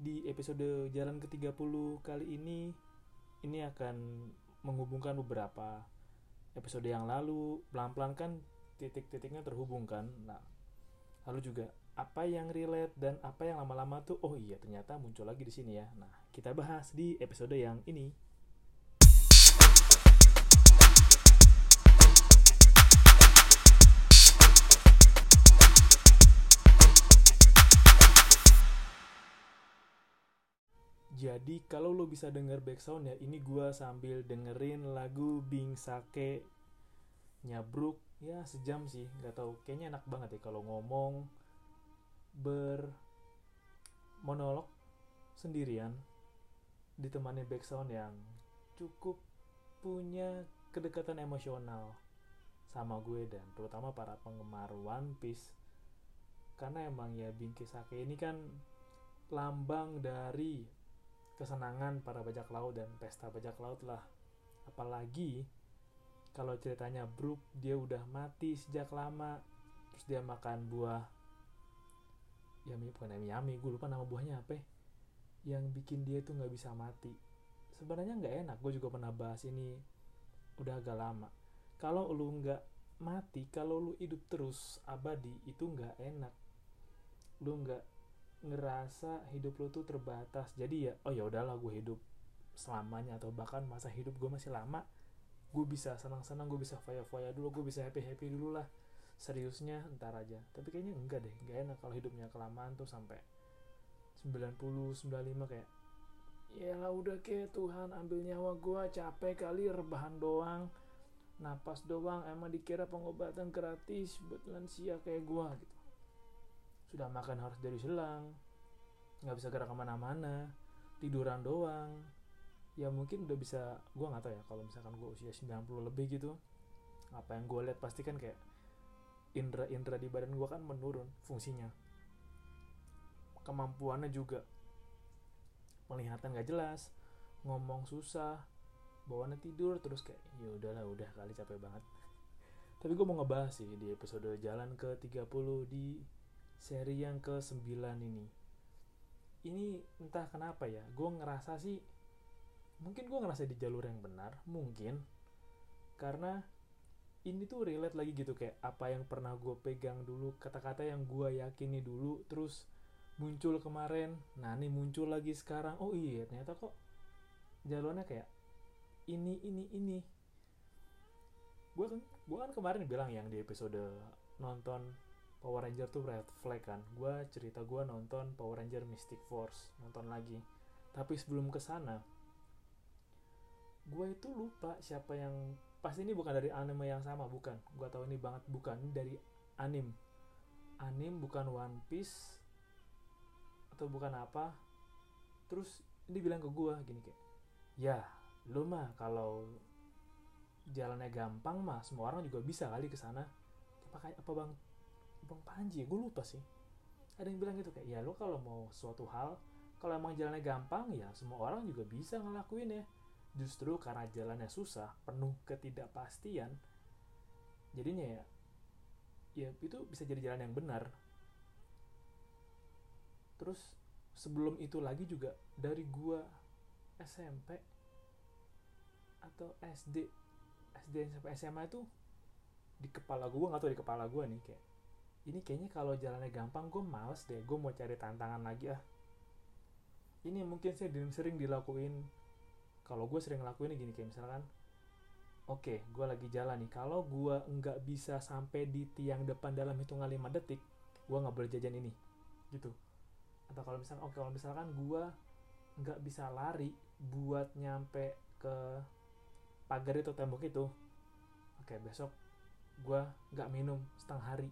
di episode jalan ke-30 kali ini ini akan menghubungkan beberapa episode yang lalu. Pelan-pelan kan titik-titiknya terhubungkan nah lalu juga apa yang relate dan apa yang lama-lama tuh oh iya ternyata muncul lagi di sini ya. Nah kita bahas di episode yang ini Jadi kalau lo bisa denger backsound ya ini gua sambil dengerin lagu Bing Sake nyabruk. Ya sejam sih nggak tahu. Kayaknya enak banget ya kalau ngomong ber monolog sendirian ditemani backsound yang cukup punya kedekatan emosional sama gue dan terutama para penggemar One Piece. Karena emang ya Bingki Sake ini kan lambang dari kesenangan para bajak laut dan pesta bajak laut lah. Apalagi kalau ceritanya Brook dia udah mati sejak lama terus dia makan buah Yami bukan Yami Yami gue lupa nama buahnya apa ya. yang bikin dia tuh nggak bisa mati. Sebenarnya nggak enak gue juga pernah bahas ini udah agak lama. Kalau lu nggak mati kalau lu hidup terus abadi itu nggak enak. Lu nggak ngerasa hidup lu tuh terbatas. Jadi ya oh ya udahlah gue hidup selamanya atau bahkan masa hidup gue masih lama gue bisa senang-senang gue bisa foya-foya dulu gue bisa happy-happy dulu lah. Seriusnya ntar aja. Tapi kayaknya enggak deh enggak enak kalau hidupnya kelamaan tuh sampai 90 95 kayak ya lah udah ke Tuhan ambil nyawa gue capek kali rebahan doang napas doang emang dikira pengobatan gratis buat lansia kayak gue gitu sudah makan harus dari selang. Nggak bisa gerak ke mana-mana. Tiduran doang. Ya mungkin udah bisa gue nggak tahu ya kalau misalkan gue usia 90 lebih gitu apa yang gue lihat pasti kan kayak indera-indera di badan gue kan menurun fungsinya. Kemampuannya juga penglihatan gak jelas ngomong susah bawaannya tidur terus kayak ya udahlah udah kali capek banget. Tapi gue mau ngebahas sih di episode jalan ke 30 di seri yang ke 9 ini. Ini entah kenapa ya gue ngerasa sih mungkin gue ngerasa di jalur yang benar mungkin. Karena ini tuh relate lagi gitu kayak apa yang pernah gue pegang dulu kata-kata yang gue yakini dulu terus muncul kemarin. Nah ini muncul lagi sekarang. Oh iya ternyata kok jalurnya kayak ini ini ini. Gue kan gue kan kemarin bilang yang di episode nonton Power Ranger tuh red flag kan. Gue cerita gue nonton Power Ranger Mystic Force nonton lagi. Tapi sebelum ke sana gue itu lupa siapa yang pasti ini bukan dari anime yang sama bukan. Gue tahu ini banget bukan. Ini dari anim. Anim bukan One Piece atau bukan apa. Terus ini bilang ke gue gini kayak ya lu mah kalau jalannya gampang mah semua orang juga bisa kali ke sana. Apa apa bang bang Panji gue lupa sih. Ada yang bilang gitu kayak ya lu kalau mau suatu hal kalau emang jalannya gampang ya semua orang juga bisa ngelakuin ya. Justru karena jalannya susah penuh ketidakpastian jadinya ya ya itu bisa jadi jalan yang benar. Terus sebelum itu lagi juga dari gua SMP atau SD SD sampai SMA itu di kepala gua nggak tahu di kepala gua nih kayak ini kayaknya kalau jalannya gampang gue males deh. Gue mau cari tantangan lagi ah. Ini mungkin saya sering dilakuin. Kalau gue sering ngelakuin gini kayak misalkan oke okay, gue lagi jalan nih. Kalau gue nggak bisa sampai di tiang depan dalam hitungan 5 detik gue nggak boleh jajan ini. Gitu. Atau kalau misalkan oke okay, kalau misalkan gue nggak bisa lari buat nyampe ke pagar itu tembok itu oke okay, besok gue nggak minum setengah hari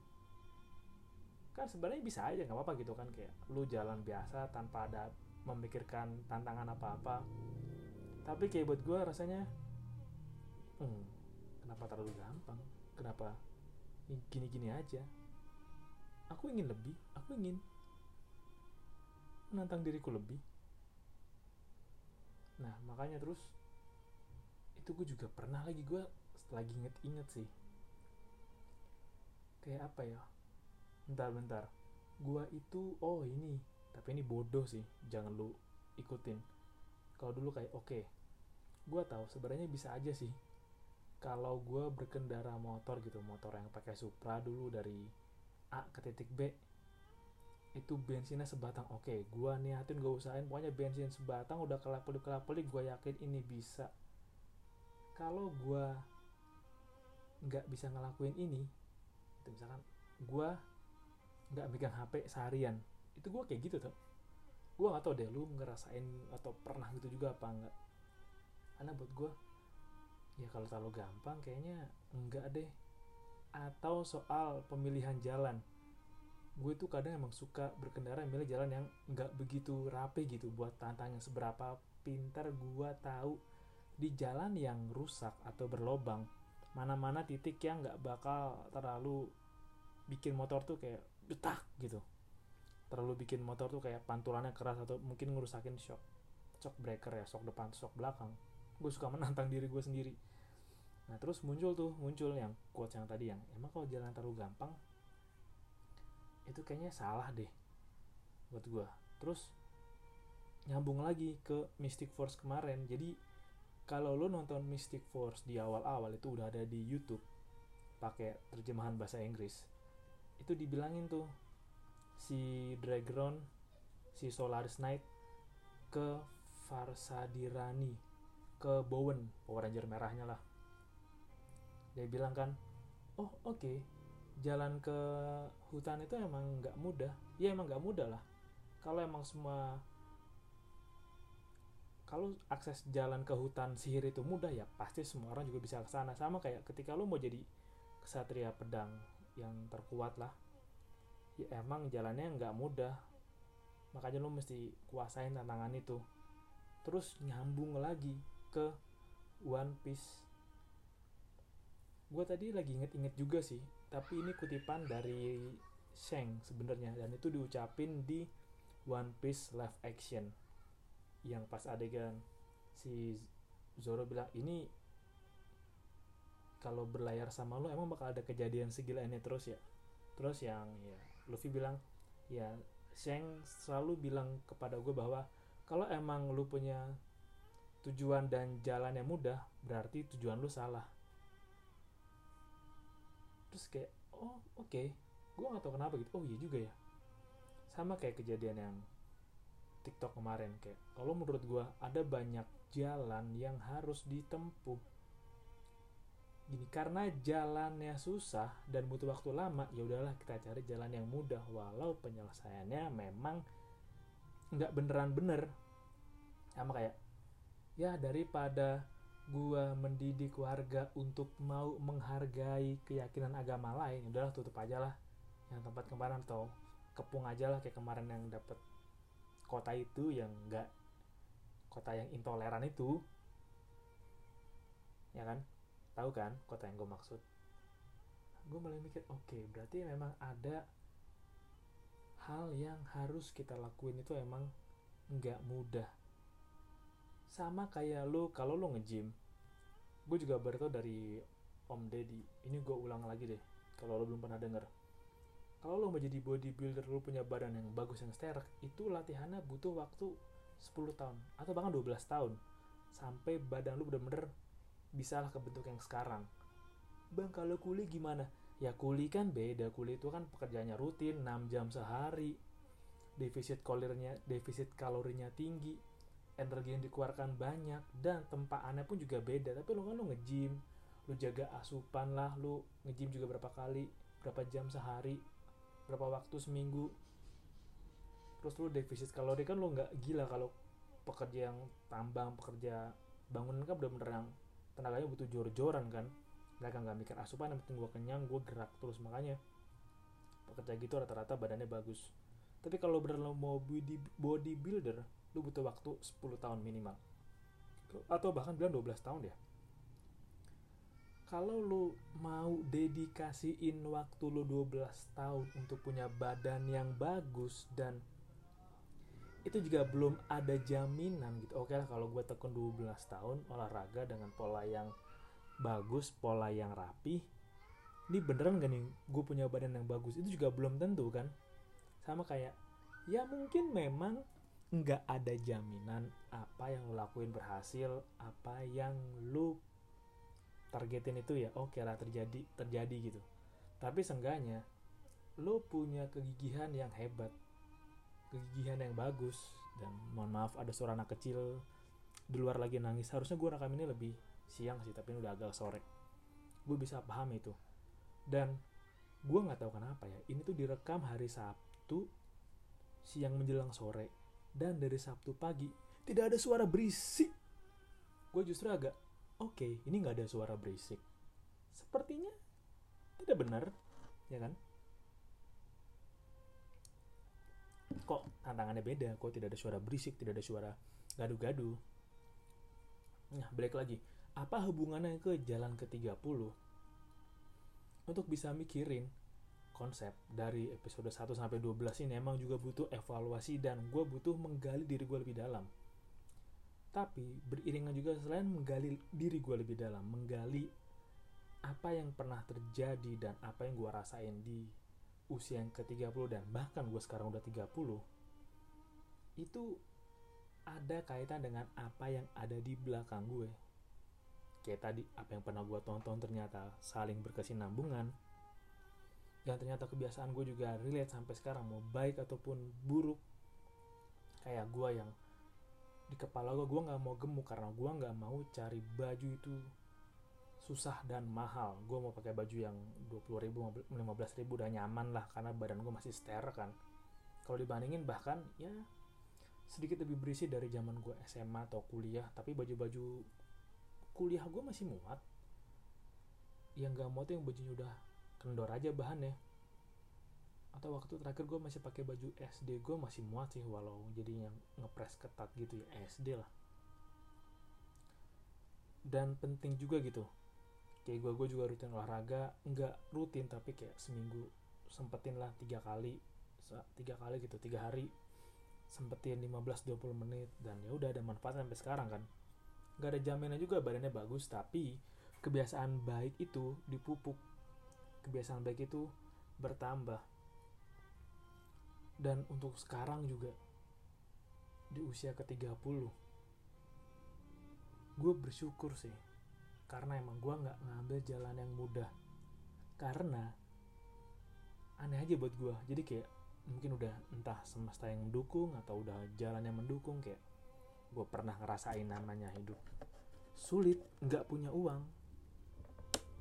kan sebenarnya bisa aja nggak apa-apa gitu kan kayak lu jalan biasa tanpa ada memikirkan tantangan apa-apa. Tapi kayak buat gue rasanya hmm, kenapa terlalu gampang? Kenapa gini-gini aja? Aku ingin lebih aku ingin menantang diriku lebih. Nah makanya terus itu gue juga pernah lagi gue lagi inget-inget sih. Kayak apa ya bentar bentar. Gue itu oh ini. Tapi ini bodoh sih. Jangan lu ikutin. Kalau dulu kayak oke. Okay, gue tahu sebenarnya bisa aja sih. Kalau gue berkendara motor gitu motor yang pakai Supra dulu dari A ke titik B itu bensinnya sebatang. Oke okay, gue niatin gue usahain pokoknya bensin sebatang udah kelap kelap gue yakin ini bisa. Kalau gue nggak bisa ngelakuin ini itu misalkan gue nggak megang HP seharian. Itu gue kayak gitu tuh gue nggak tau deh lu ngerasain atau pernah gitu juga apa enggak karena buat gue ya kalau terlalu gampang kayaknya enggak deh. Atau soal pemilihan jalan. Gue tuh kadang emang suka berkendara milih jalan yang nggak begitu rapi gitu buat tantangnya seberapa pintar gue tahu di jalan yang rusak atau berlobang. Mana-mana titik yang nggak bakal terlalu bikin motor tuh kayak betak gitu. Terlalu bikin motor tuh kayak pantulannya keras atau mungkin ngerusakin shock shock breaker ya shock depan shock belakang. Gue suka menantang diri gue sendiri. Nah terus muncul tuh muncul yang quotes yang tadi yang emang kalau jalan terlalu gampang itu kayaknya salah deh buat gue terus nyambung lagi ke Mystic Force kemarin. Jadi kalau lo nonton Mystic Force di awal-awal itu udah ada di YouTube pakai terjemahan bahasa Inggris itu dibilangin tuh si Dragron si Solaris Knight ke Farsadirani ke Bowen Power Ranger merahnya lah. Dia bilang kan oh oke okay. jalan ke hutan itu emang nggak mudah. Ya emang nggak mudah lah. Kalau emang semua kalau akses jalan ke hutan sihir itu mudah ya pasti semua orang juga bisa ke sana. Sama kayak ketika lu mau jadi kesatria pedang yang terkuat lah. Ya emang jalannya nggak mudah. Makanya lu mesti kuasain tantangan itu. Terus nyambung lagi ke One Piece. Gue tadi lagi inget-inget juga sih tapi ini kutipan dari Sheng sebenarnya dan itu diucapin di One Piece live action. Yang pas adegan si Zoro bilang ini kalau berlayar sama lo emang bakal ada kejadian segila ini terus ya? Terus yang ya Luffy bilang ya Sheng selalu bilang kepada gue bahwa kalau emang lu punya tujuan dan jalan yang mudah berarti tujuan lu salah. Terus kayak oh oke okay. gue gak tau kenapa gitu. Oh iya juga ya. Sama kayak kejadian yang TikTok kemarin kayak kalau menurut gue ada banyak jalan yang harus ditempuh gini karena jalannya susah dan butuh waktu lama ya udahlah kita cari jalan yang mudah. Walau penyelesaiannya memang nggak beneran bener. Sama kayak ya daripada gua mendidik warga untuk mau menghargai keyakinan agama lain ya udahlah tutup aja lah. Yang tempat kemarin atau kepung aja lah kayak kemarin yang dapat kota itu yang enggak kota yang intoleran itu. Ya kan tahu kan kota yang gue maksud? Gue mulai mikir oke okay, berarti memang ada hal yang harus kita lakuin itu emang nggak mudah. Sama kayak lo kalau lo ngejim gue juga baru tau dari Om Deddy. Ini gue ulang lagi deh kalau lo belum pernah denger. Kalau lo mau jadi bodybuilder lo punya badan yang bagus yang sterek itu latihannya butuh waktu 10 tahun atau bahkan 12 tahun sampai badan lo bener-bener bisa lah kebentuk yang sekarang. Bang kalau kuli gimana? Ya kuli kan beda. Kuli itu kan pekerjaannya rutin 6 jam sehari. Defisit kalorinya defisit kalorinya tinggi. Energi yang dikeluarkan banyak dan tempaannya pun juga beda. Tapi lo kan lo ngejim lo jaga asupan lah lo ngejim juga berapa kali berapa jam sehari berapa waktu seminggu. Terus lu defisit kalori kan lu nggak gila kalau pekerja yang tambang pekerja bangunan kan bener-bener yang tenaganya butuh jor-joran kan. Mereka nggak mikir asupan yang penting gue kenyang gue gerak terus. Makanya pekerja gitu rata-rata badannya bagus. Tapi kalau bener lo mau body bodybuilder lu butuh waktu 10 tahun minimal. Atau bahkan bilang 12 tahun ya. Kalau lu mau dedikasiin waktu lu 12 tahun untuk punya badan yang bagus dan itu juga belum ada jaminan gitu. Oke lah kalau gue tekun 12 tahun olahraga dengan pola yang bagus pola yang rapi ini beneran gak nih gue punya badan yang bagus? Itu juga belum tentu kan? Sama kayak ya mungkin memang nggak ada jaminan apa yang lo lakuin berhasil apa yang lo targetin itu ya oke lah terjadi terjadi gitu. Tapi seenggaknya lo punya kegigihan yang hebat kegigihan yang bagus. Dan mohon maaf ada suara anak kecil di luar lagi nangis. Harusnya gue rekam ini lebih siang sih tapi ini udah agak sore. Gue bisa paham itu. Dan gue nggak tahu kenapa ya ini tuh direkam hari Sabtu siang menjelang sore. Dan dari Sabtu pagi tidak ada suara berisik. Gue justru agak oke okay, ini nggak ada suara berisik. Sepertinya tidak benar ya kan kok tantangannya beda kok tidak ada suara berisik tidak ada suara gaduh-gaduh. Nah balik lagi. Apa hubungannya ke jalan ke-30 untuk bisa mikirin konsep dari episode 1 sampai 12 ini emang juga butuh evaluasi dan gue butuh menggali diri gue lebih dalam. Tapi beriringan juga selain menggali diri gue lebih dalam, menggali apa yang pernah terjadi dan apa yang gue rasain di usia yang ke-30 dan bahkan gue sekarang udah 30 itu ada kaitan dengan apa yang ada di belakang gue. Kayak tadi apa yang pernah gue tonton ternyata saling berkesinambungan dan ternyata kebiasaan gue juga relate sampai sekarang mau baik ataupun buruk. Kayak gue yang di kepala gue gue nggak mau gemuk karena gue nggak mau cari baju itu susah dan mahal. Gue mau pakai baju yang 20 ribu 15 ribu udah nyaman lah karena badan gue masih ster kan. Kalau dibandingin bahkan ya sedikit lebih berisi dari zaman gue SMA atau kuliah tapi baju-baju kuliah gue masih muat. Yang gak muat yang bajunya udah kendor aja bahannya. Atau waktu terakhir gue masih pakai baju SD gue masih muat sih walau jadi yang ngepres ketat gitu ya SD lah. Dan penting juga gitu kayak gue gue juga rutin olahraga nggak rutin tapi kayak seminggu sempetin lah tiga kali tiga kali gitu tiga hari sempetin 15-20 menit dan ya udah ada manfaat sampai sekarang kan. Gak ada jaminan juga badannya bagus tapi kebiasaan baik itu dipupuk. Kebiasaan baik itu bertambah. Dan untuk sekarang juga di usia ke-30 gue bersyukur sih karena emang gue nggak ngambil jalan yang mudah. Karena aneh aja buat gue jadi kayak mungkin udah entah semesta yang mendukung atau udah jalan yang mendukung kayak gue pernah ngerasain namanya hidup sulit nggak punya uang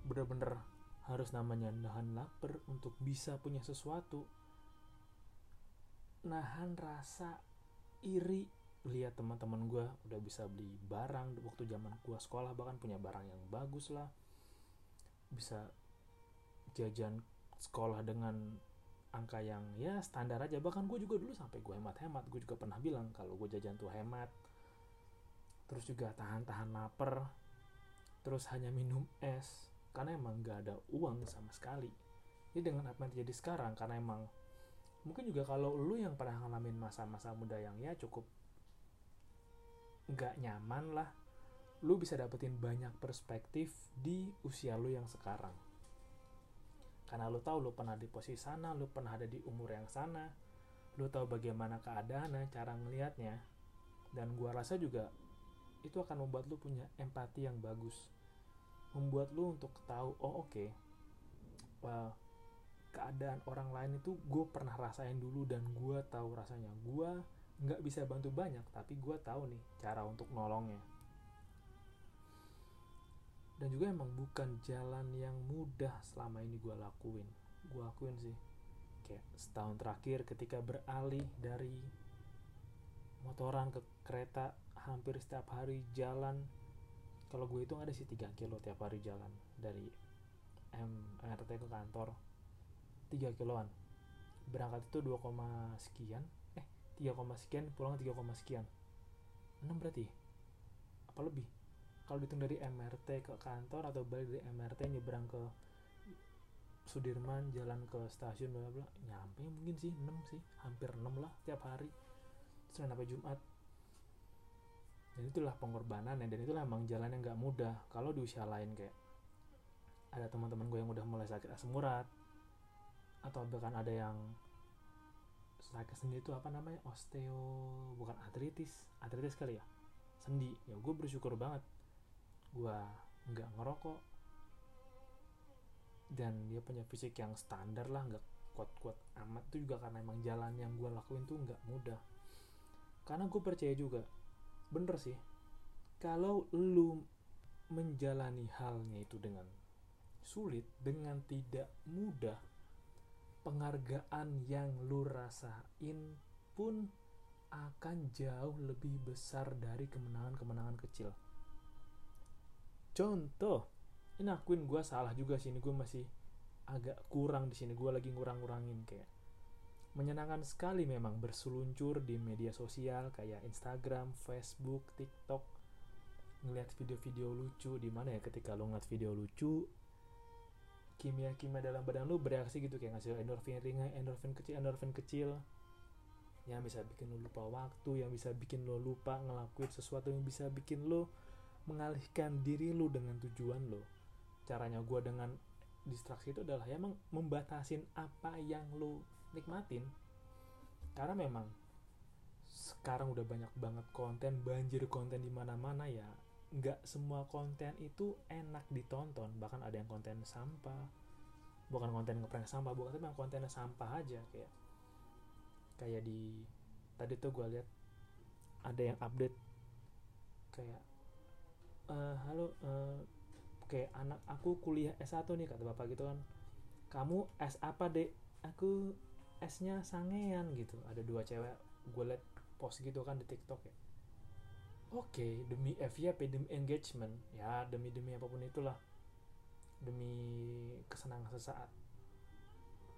bener-bener harus namanya nahan lapar untuk bisa punya sesuatu nahan rasa iri lihat teman-teman gue udah bisa beli barang waktu zaman gue sekolah bahkan punya barang yang bagus lah. Bisa jajan sekolah dengan angka yang ya standar aja. Bahkan gue juga dulu sampai gue hemat-hemat. Gue juga pernah bilang kalau gue jajan tuh hemat. Terus juga tahan-tahan lapar. Terus hanya minum es karena emang gak ada uang sama sekali. Ini dengan apa yang terjadi sekarang? Karena emang mungkin juga kalau lu yang pernah ngalamin masa-masa muda yang ya cukup nggak nyaman lah. Lu bisa dapetin banyak perspektif di usia lu yang sekarang. Karena lu tahu lu pernah di posisi sana lu pernah ada di umur yang sana. Lu tahu bagaimana keadaannya cara ngelihatnya. Dan gua rasa juga itu akan membuat lu punya empati yang bagus. Membuat lu untuk tahu oh oke okay, well, keadaan orang lain itu gue pernah rasain dulu dan gue tahu rasanya. Gue nggak bisa bantu banyak tapi gue tahu nih cara untuk nolongnya. Dan juga emang bukan jalan yang mudah selama ini gue lakuin. Gue lakuin sih kayak setahun terakhir ketika beralih dari motoran ke kereta hampir setiap hari jalan. Kalau gue itu ada sih 3 kilo tiap hari jalan dari MRT ke kantor. 3 kiloan. Berangkat itu 2, sekian 3, sekian pulang 3, sekian. 6 berarti? Apa lebih? Kalau dihitung dari MRT ke kantor atau balik dari MRT nyebrang ke Sudirman jalan ke stasiun bla bla nyampe mungkin sih 6 sih. Hampir 6 lah tiap hari. Senin sampai Jumat. Dan itulah pengorbanan dan itulah emang jalan yang gak mudah. Kalau di usia lain kayak ada teman-teman gue yang udah mulai sakit asam urat atau bahkan ada yang sakit sendi itu apa namanya? Osteo bukan artritis. Artritis kali ya? Sendi. Ya gue bersyukur banget. Gue nggak ngerokok. Dan dia punya fisik yang standar lah nggak kuat-kuat amat. Itu juga karena emang jalan yang gue lakuin tuh nggak mudah. Karena gue percaya juga bener sih kalau lu menjalani halnya itu dengan sulit dengan tidak mudah penghargaan yang lu rasain pun akan jauh lebih besar dari kemenangan-kemenangan kecil. Contoh ini akuin gue salah juga sih ini gue masih agak kurang di sini gue lagi ngurang-ngurangin kayak. Menyenangkan sekali memang berseluncur di media sosial kayak Instagram, Facebook, TikTok. Ngeliat video-video lucu di mana ya ketika lo ngeliat video lucu kimia-kimia dalam badan lo bereaksi gitu kayak ngasih endorfin ringan, endorfin kecil, endorfin kecil. Yang bisa bikin lo lupa waktu, yang bisa bikin lo lupa ngelakuin sesuatu yang bisa bikin lo mengalihkan diri lo dengan tujuan lo caranya gue dengan distraksi itu adalah ya emang membatasin apa yang lo nikmatin. Karena memang sekarang udah banyak banget konten banjir konten di mana-mana ya nggak semua konten itu enak ditonton. Bahkan ada yang konten sampah. Bukan konten ngeprank sampah bukan tapi yang kontennya sampah aja kayak kayak di tadi tuh gue lihat ada yang update kayak uh, halo uh, kayak anak aku kuliah S1 nih kata bapak gitu kan. Kamu S apa dek? Aku S-nya sangean gitu. Ada dua cewek gue liat post gitu kan di TikTok ya oke okay, demi FYP demi engagement? Ya demi demi apa pun itulah. Demi kesenangan sesaat.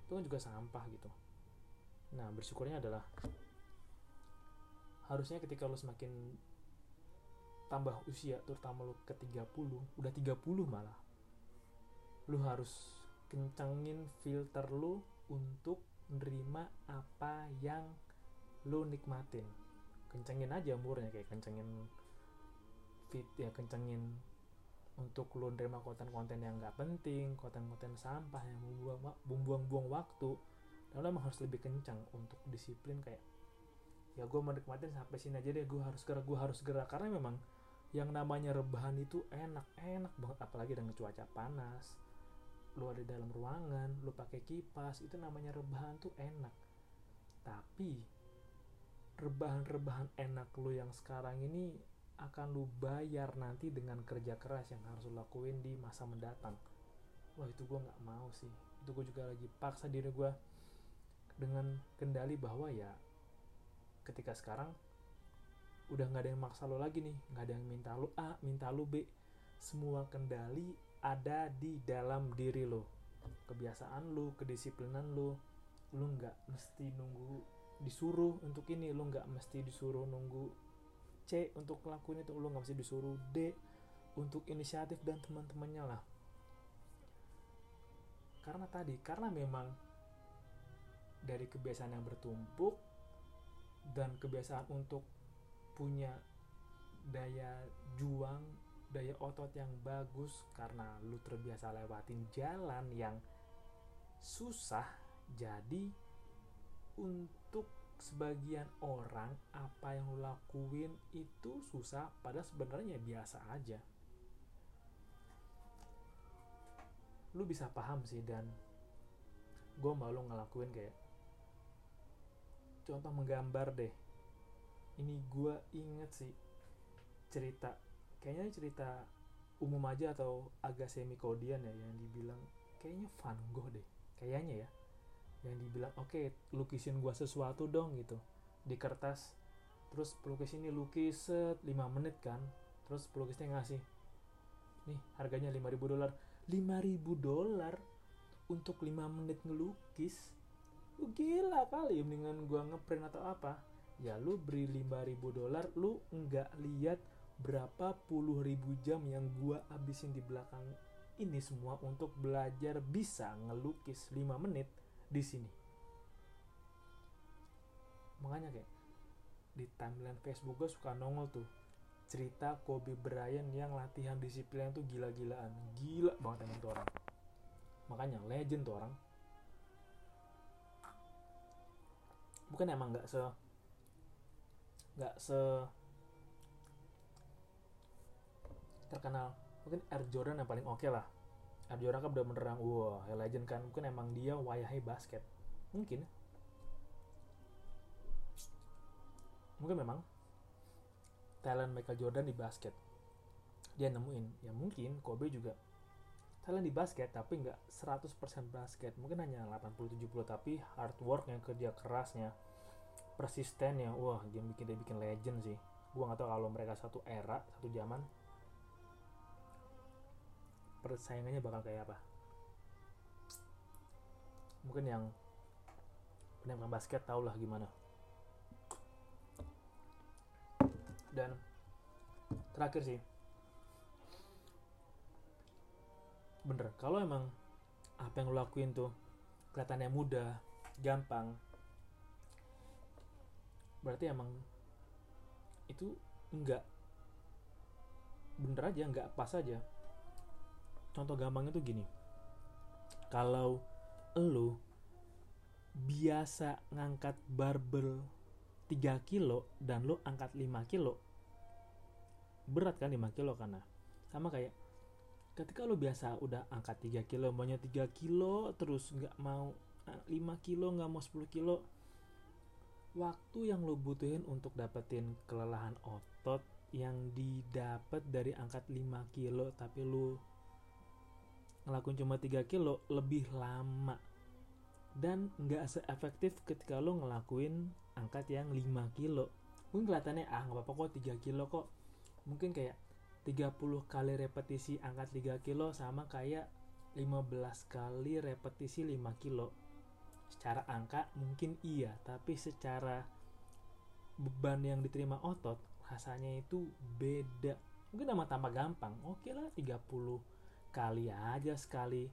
Itu kan juga sampah gitu. Nah bersyukurnya adalah harusnya ketika lo semakin tambah usia terutama lu ke 30 udah 30 malah lu harus kencengin filter lu untuk menerima apa yang lu nikmatin kencengin aja umurnya kayak kencengin fit ya kencengin untuk lu nerima konten-konten yang nggak penting konten-konten sampah yang membuang-buang waktu. Dan lo emang harus lebih kencang untuk disiplin kayak ya gue menikmatin sampai sini aja deh gue harus gerak gue harus gerak. Karena memang yang namanya rebahan itu enak enak banget apalagi dengan cuaca panas. Lu ada dalam ruangan lu pakai kipas itu namanya rebahan tuh enak. Tapi rebahan-rebahan enak lu yang sekarang ini akan lu bayar nanti dengan kerja keras yang harus lu lakuin di masa mendatang. Wah itu gue nggak mau sih. Itu gue juga lagi paksa diri gue dengan kendali bahwa ya ketika sekarang udah nggak ada yang maksa lo lagi nih. Nggak ada yang minta lo A minta lo B. Semua kendali ada di dalam diri lo kebiasaan lo kedisiplinan lo lo nggak mesti nunggu disuruh untuk ini lo nggak mesti disuruh nunggu C untuk ngelakuin itu lo nggak mesti disuruh D untuk inisiatif dan teman-temannya lah. Karena tadi karena memang dari kebiasaan yang bertumpuk dan kebiasaan untuk punya daya juang daya otot yang bagus karena lu terbiasa lewatin jalan yang susah jadi untuk sebagian orang apa yang lu lakuin itu susah padahal sebenarnya biasa aja. Lu bisa paham sih dan gue malu ngelakuin kayak contoh menggambar deh. Ini gue inget sih cerita kayaknya cerita umum aja atau agak semi kodian ya yang dibilang kayaknya Van Gogh deh kayaknya ya yang dibilang oke okay, lukisin gua sesuatu dong gitu. Di kertas terus pelukis ini lukis set 5 menit kan. Terus pelukisnya ngasih nih harganya 5000 dolar. 5000 dolar untuk 5 menit ngelukis? Lu gila kali mendingan gua ngeprint atau apa? Ya lu beri 5000 dolar lu nggak lihat berapa puluh ribu jam yang gua abisin di belakang ini semua untuk belajar bisa ngelukis 5 menit di sini. Makanya kayak di timeline Facebook gue suka nongol tuh cerita Kobe Bryant yang latihan disiplin tuh gila-gilaan. Gila banget emang tuh orang. Makanya legend tuh orang. Bukan emang nggak se nggak se terkenal. Mungkin Air Jordan yang paling oke okay lah Air Jordan kan bener-bener yang wah wow, legend kan mungkin emang dia wayahai basket. Mungkin. Mungkin memang talent Michael Jordan di basket. Dia nemuin ya mungkin Kobe juga talent di basket tapi nggak 100% basket. Mungkin hanya 80-70 tapi hard worknya kerja kerasnya persistennya. Wah dia bikin dia bikin legend sih. Gua nggak tahu kalau mereka satu era satu zaman persaingannya bakal kayak apa? Mungkin yang penembak basket tau lah gimana. Dan terakhir sih. Bener kalau emang apa yang lo lakuin tuh kelihatannya mudah gampang berarti emang itu enggak bener aja enggak pas aja contoh gampangnya tuh gini. Kalau lo biasa ngangkat barbel 3 kilo dan lo angkat 5 kilo berat kan 5 kilo karena sama kayak ketika lo biasa udah angkat 3 kilo maunya 3 kilo terus nggak mau 5 eh, kilo nggak mau 10 kilo waktu yang lo butuhin untuk dapetin kelelahan otot yang didapat dari angkat 5 kilo tapi lo ngelakuin cuma 3 kilo lebih lama. Dan nggak seefektif ketika lo ngelakuin angkat yang 5 kilo. Mungkin kelihatannya ah nggak apa-apa kok 3 kilo kok. Mungkin kayak 30 kali repetisi angkat 3 kilo sama kayak 15 kali repetisi 5 kilo. Secara angka mungkin iya tapi secara beban yang diterima otot rasanya itu beda. Mungkin nama tambah gampang oke lah 30 kali aja sekali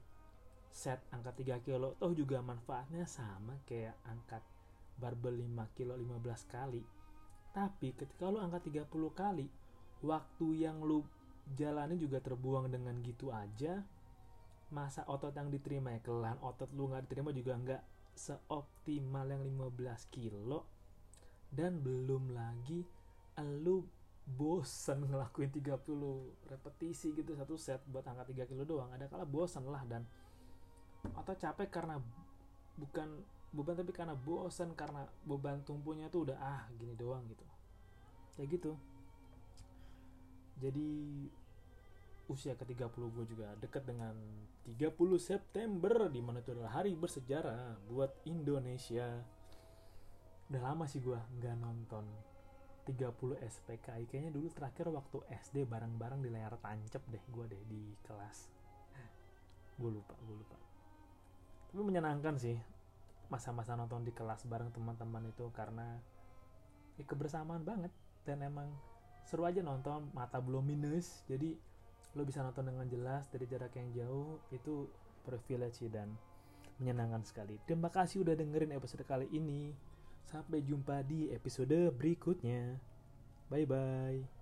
set angkat 3 kilo. Toh juga manfaatnya sama kayak angkat barbel 5 kilo 15 kali. Tapi ketika lu angkat 30 kali waktu yang lu jalani juga terbuang dengan gitu aja. Masa otot yang diterima ya? Kelan otot lu nggak diterima juga nggak seoptimal yang 15 kilo. Dan belum lagi lu bosen ngelakuin 30 repetisi gitu satu set buat angkat 3 kilo doang. Ada kala bosen lah dan atau capek karena bukan beban tapi karena bosan karena beban tumpunya tuh udah ah gini doang gitu. Kayak gitu. Jadi usia ke-30 gue juga deket dengan 30 September di mana itu adalah hari bersejarah buat Indonesia. Udah lama sih gue nggak nonton 30 SPKI kayaknya dulu terakhir waktu SD bareng-bareng di layar tancap deh gue deh di kelas. Gue lupa gue lupa. Tapi menyenangkan sih masa-masa nonton di kelas bareng teman-teman itu karena ya kebersamaan banget. Dan emang seru aja nonton mata belum minus. Jadi lo bisa nonton dengan jelas dari jarak yang jauh. Itu privilege dan menyenangkan sekali. Terima kasih udah dengerin episode kali ini sampai jumpa di episode berikutnya. Bye bye